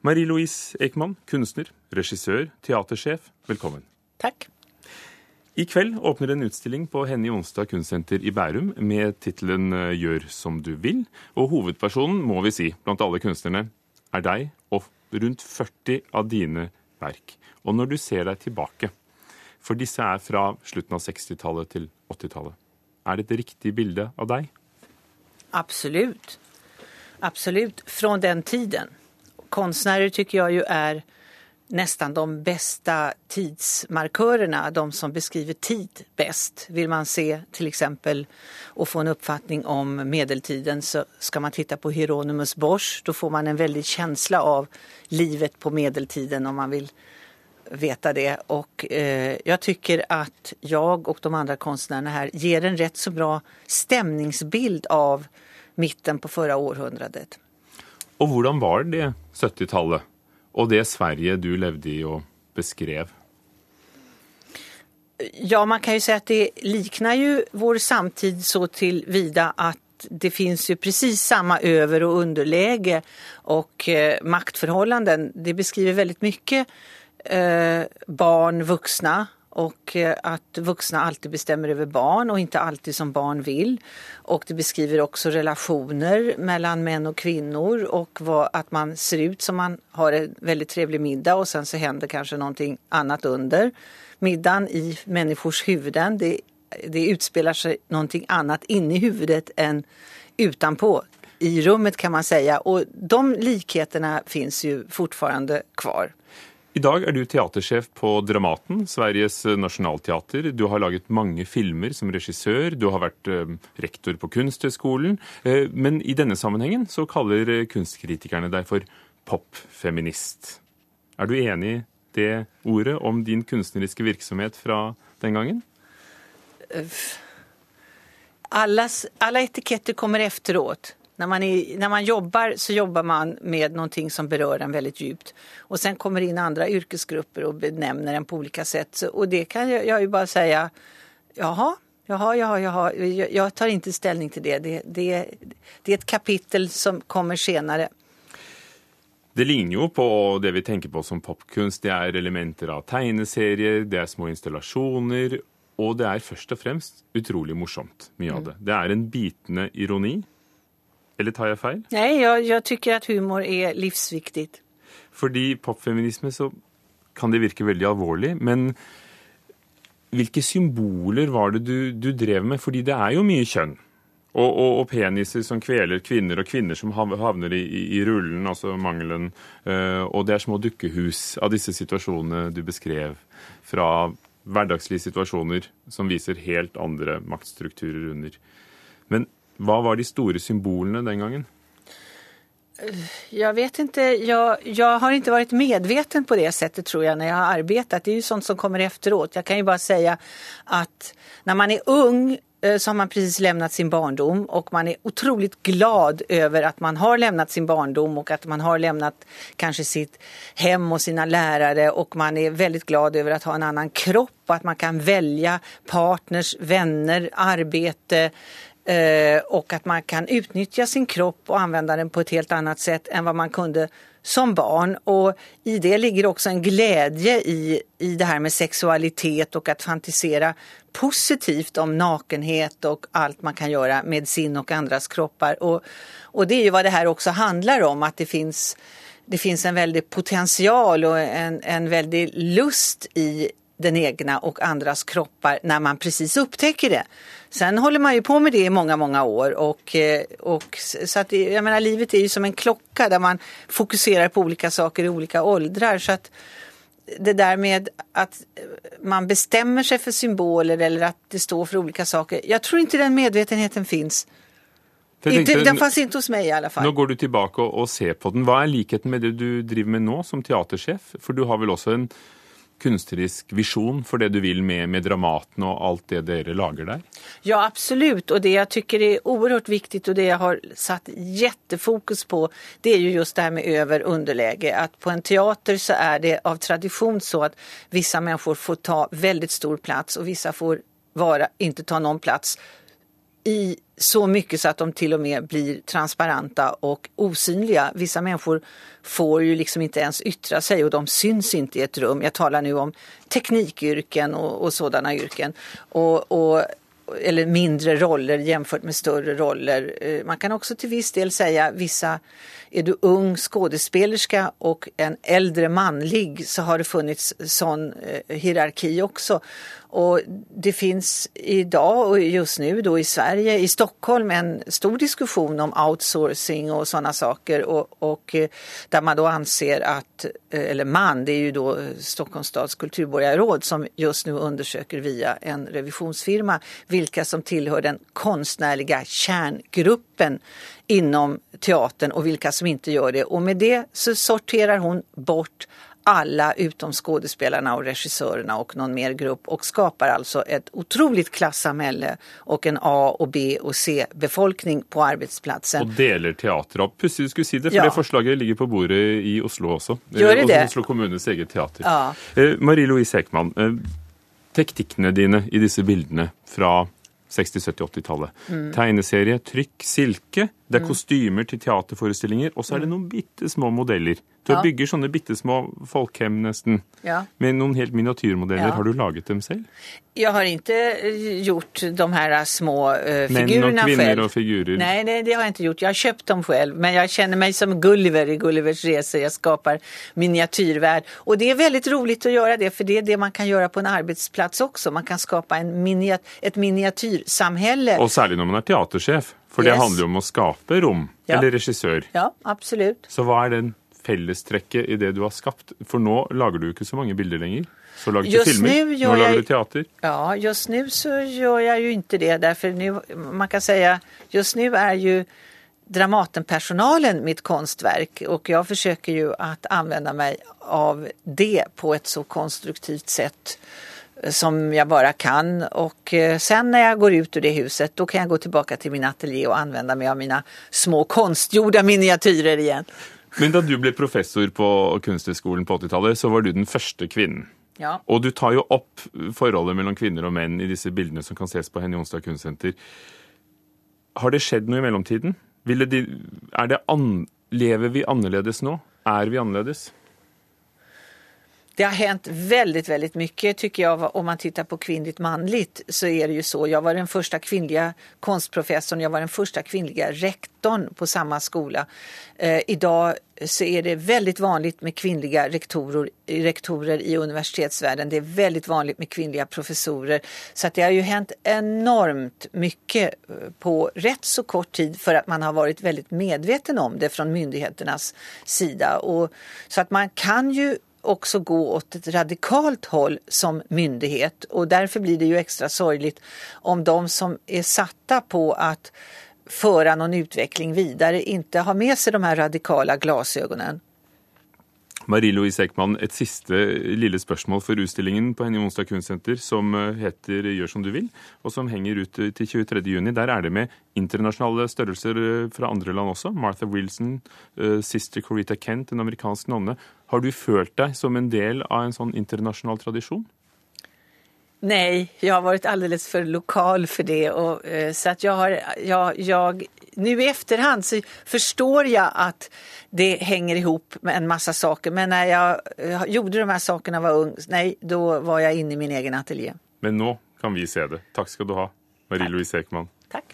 Marie-Louise Ekman, kunstner, regissør, teatersjef, velkommen. Takk. I kveld åpner en utstilling på Henny Onsdag kunstsenter i Bærum med tittelen eh, Gjør som du vil. Og hovedpersonen, må vi si, blant alle kunstnerne, er deg og rundt 40 av dine verk. Og når du ser deg tilbake, for disse er fra slutten av 60-tallet til 80-tallet, er det et riktig bilde av deg? Absolut. Absolut. Från den tiden. Konstnärer tycker jag ju är nästan de bästa tidsmarkörerna, de som beskriver tid bäst. Vill man se till exempel och få en uppfattning om medeltiden så ska man titta på Hieronymus Bosch. Då får man en väldig känsla av livet på medeltiden om man vill veta det. Och eh, jag tycker att jag och de andra konstnärerna här ger en rätt så bra stämningsbild av mitten på förra århundradet. Og hvordan var det 70-tallet, og det Sverige du levde i og beskrev? Ja, man kan ju säga att det liknar ju vår samtid så tillvida att det finns ju precis samma över och underläge och eh, maktförhållanden. Det beskriver väldigt mycket eh, barn, vuxna och eh, att vuxna alltid bestämmer över barn och inte alltid som barn vill. Och det beskriver också relationer mellan män och kvinnor och vad, att man ser ut som man har en väldigt trevlig middag och sen så händer kanske någonting annat under middagen i människors huvuden. Det, det utspelar sig någonting annat inne i huvudet än utanpå i rummet kan man säga och de likheterna finns ju fortfarande kvar. I dag er du teatersjef på Dramaten, Sveriges eh, nasjonalteater. Du har laget mange filmer som regissør, du har vært eh, rektor på Kunsthøgskolen. Eh, men i denne sammenhengen så kaller kunstkritikerne deg for popfeminist. Er du enig i det ordet om din kunstneriske virksomhet fra den gangen? Allas, alla etiketter kommer efteråt. När man, är, när man jobbar så jobbar man med någonting som berör en väldigt djupt. Och sen kommer in andra yrkesgrupper och benämner en på olika sätt. Och det kan jag, jag ju bara säga, jaha, jaha, jaha, jaha. Jag, tar inte ställning till det. Det, det. det är ett kapitel som kommer senare. Det ligner jo på det vi tenker på som popkunst. Det er elementer av tegneserier, det er små installasjoner, og det er først og fremst utrolig morsomt, mye av det. Det er en bitende ironi. Eller tar jeg feil? Nej, jag, jag tycker att humor är livsviktigt. Fordi popfeminisme så kan det virke veldig alvorlig, men hvilke symboler var det du, du drev med? Fordi det er jo mye kjønn. Og, og, og peniser som kveler kvinner, og kvinner som havner i, i, i rullen, altså mangelen. Eh, og det er små dukkehus av disse situasjonene du beskrev, fra hverdagslige situasjoner som viser helt andre maktstrukturer under. Men hva var de store symbolene den gangen? Jag vet inte, jag, jag har inte varit medveten på det sättet tror jag när jag har arbetat. Det är ju sånt som kommer efteråt. Jag kan ju bara säga att när man är ung eh, så har man precis lämnat sin barndom och man är otroligt glad över att man har lämnat sin barndom och att man har lämnat kanske sitt hem och sina lärare och man är väldigt glad över att ha en annan kropp och att man kan välja partners, vänner, arbete, Eh, och att man kan utnyttja sin kropp och använda den på ett helt annat sätt än vad man kunde som barn. Och i det ligger också en glädje i, i det här med sexualitet och att fantisera positivt om nakenhet och allt man kan göra med sin och andras kroppar. Och, och det är ju vad det här också handlar om, att det finns, det finns en väldig potential och en, en väldig lust i den egna och andras kroppar när man precis upptäcker det. Sen håller man ju på med det i många, många år och, eh, och så att jag menar livet är ju som en klocka där man fokuserar på olika saker i olika åldrar så att det där med att man bestämmer sig för symboler eller att det står för olika saker. Jag tror inte den medvetenheten finns. Inte, tenkte, den fanns inte hos mig i alla fall. Nå går du tilbake og, og ser på den. Hva er likheten med det du driver med nå som teatersjef? For du har vel også en kunstnerisk vision för det du vill med, med Dramaten och allt det dere lager där? Ja, absolut. Och det jag tycker är oerhört viktigt och det jag har satt jättefokus på det är ju just det här med över underläge. Att på en teater så är det av tradition så att vissa människor får ta väldigt stor plats och vissa får vara, inte ta någon plats i så mycket så att de till och med blir transparenta och osynliga. Vissa människor får ju liksom inte ens yttra sig och de syns inte i ett rum. Jag talar nu om teknikyrken och, och sådana yrken. Och, och, eller mindre roller jämfört med större roller. Eh, man kan också till viss del säga vissa är du ung skådespelerska och en äldre manlig så har det funnits sån eh, hierarki också. Och det finns idag och just nu då i Sverige, i Stockholm, en stor diskussion om outsourcing och sådana saker och, och eh, där man då anser att, eh, eller man, det är ju då eh, Stockholms stads kulturborgarråd som just nu undersöker via en revisionsfirma vilka som tillhör den konstnärliga kärngruppen inom teatern och vilka som inte gör det. Och med det så sorterar hon bort alla utom skådespelarna och regissörerna och någon mer grupp och skapar alltså ett otroligt klassamhälle och en A och B och C befolkning på arbetsplatsen. Och delar teater upp. Pussigt skulle säga det, för ja. det förslaget ligger på bordet i Oslo också. Gör det det? Oslo kommunes eget teater. Ja. Eh, Marie-Louise Ekman, eh, teknikkene dine i disse bildene fra 60-, 70-, 80-tallet. Mm. Tegneserie, trykk, silke. Det er mm. kostymer til teaterforestillinger. Og så er det mm. noen bitte små modeller. Du ja. bygger sånne bitte små folkhem nesten. Ja. Med noen helt miniatyrmodeller. Ja. Har du laget dem selv? Jag har inte eh, gjort de här små uh, figurerna själv. Män och och figurer? Nej, det, det, har jag inte gjort. Jag har köpt dem själv. Men jag känner mig som Gulliver i Gullivers resor. Jag skapar miniatyrvärld. Och det är väldigt roligt att göra det. För det är det man kan göra på en arbetsplats också. Man kan skapa en miniat ett miniatyrsamhälle. Och särskilt när man är teaterchef. För yes. det handlar ju om att skapa rum. Ja. Eller regissör. Ja, absolut. Så vad är den fellestrekket i det du har skapat? För nu lagar du inte så många bilder längre. Så lagar du filmer, nu, nu lagar du teater. Ja, just nu så gör jag ju inte det därför nu, man kan säga, just nu är ju Dramatenpersonalen mitt konstverk och jag försöker ju att använda mig av det på ett så konstruktivt sätt som jag bara kan och eh, sen när jag går ut ur det huset då kan jag gå tillbaka till min ateljé och använda mig av mina små konstgjorda miniatyrer igen. Men när du blev professor på Kunsthögskolan på 80-talet så var du den första kvinnan. Ja. Och du tar ju upp förhållandet mellan kvinnor och män i dessa bilderna som kan ses på Henny Onsdag Kunstcenter. Har det skett något i mellantiden? De, är det an, lever vi annorlunda nu? Är vi annorlunda? Det har hänt väldigt, väldigt mycket tycker jag. Om man tittar på kvinnligt manligt så är det ju så. Jag var den första kvinnliga konstprofessorn, jag var den första kvinnliga rektorn på samma skola. Eh, idag så är det väldigt vanligt med kvinnliga rektorer, rektorer i universitetsvärlden. Det är väldigt vanligt med kvinnliga professorer. Så att det har ju hänt enormt mycket eh, på rätt så kort tid för att man har varit väldigt medveten om det från myndigheternas sida. Och, så att man kan ju också gå åt ett radikalt håll som myndighet och därför blir det ju extra sorgligt om de som är satta på att föra någon utveckling vidare inte har med sig de här radikala glasögonen. Marie-Louise Ekman, et siste lille spørsmål for utstillingen på Henny Onsdag Kunstsenter som eh, heter Gjør som du vil, og som henger ut eh, til 23. juni. Der er det med internasjonale størrelser eh, fra andre land også. Martha Wilson, sister Corita Kent, en amerikansk nonne. Har du følt deg som en del av en sånn internasjonal tradisjon? Nej, jag har varit alldeles för lokal för det. Och, eh, så att jag har, jag, jag, nu i efterhand så förstår jag att det hänger ihop med en massa saker. Men när jag eh, gjorde de här sakerna var ung, nej, då var jag inne i min egen ateljé. Men nu kan vi se det. Tack ska du ha, Marie-Louise Ekman. Tack.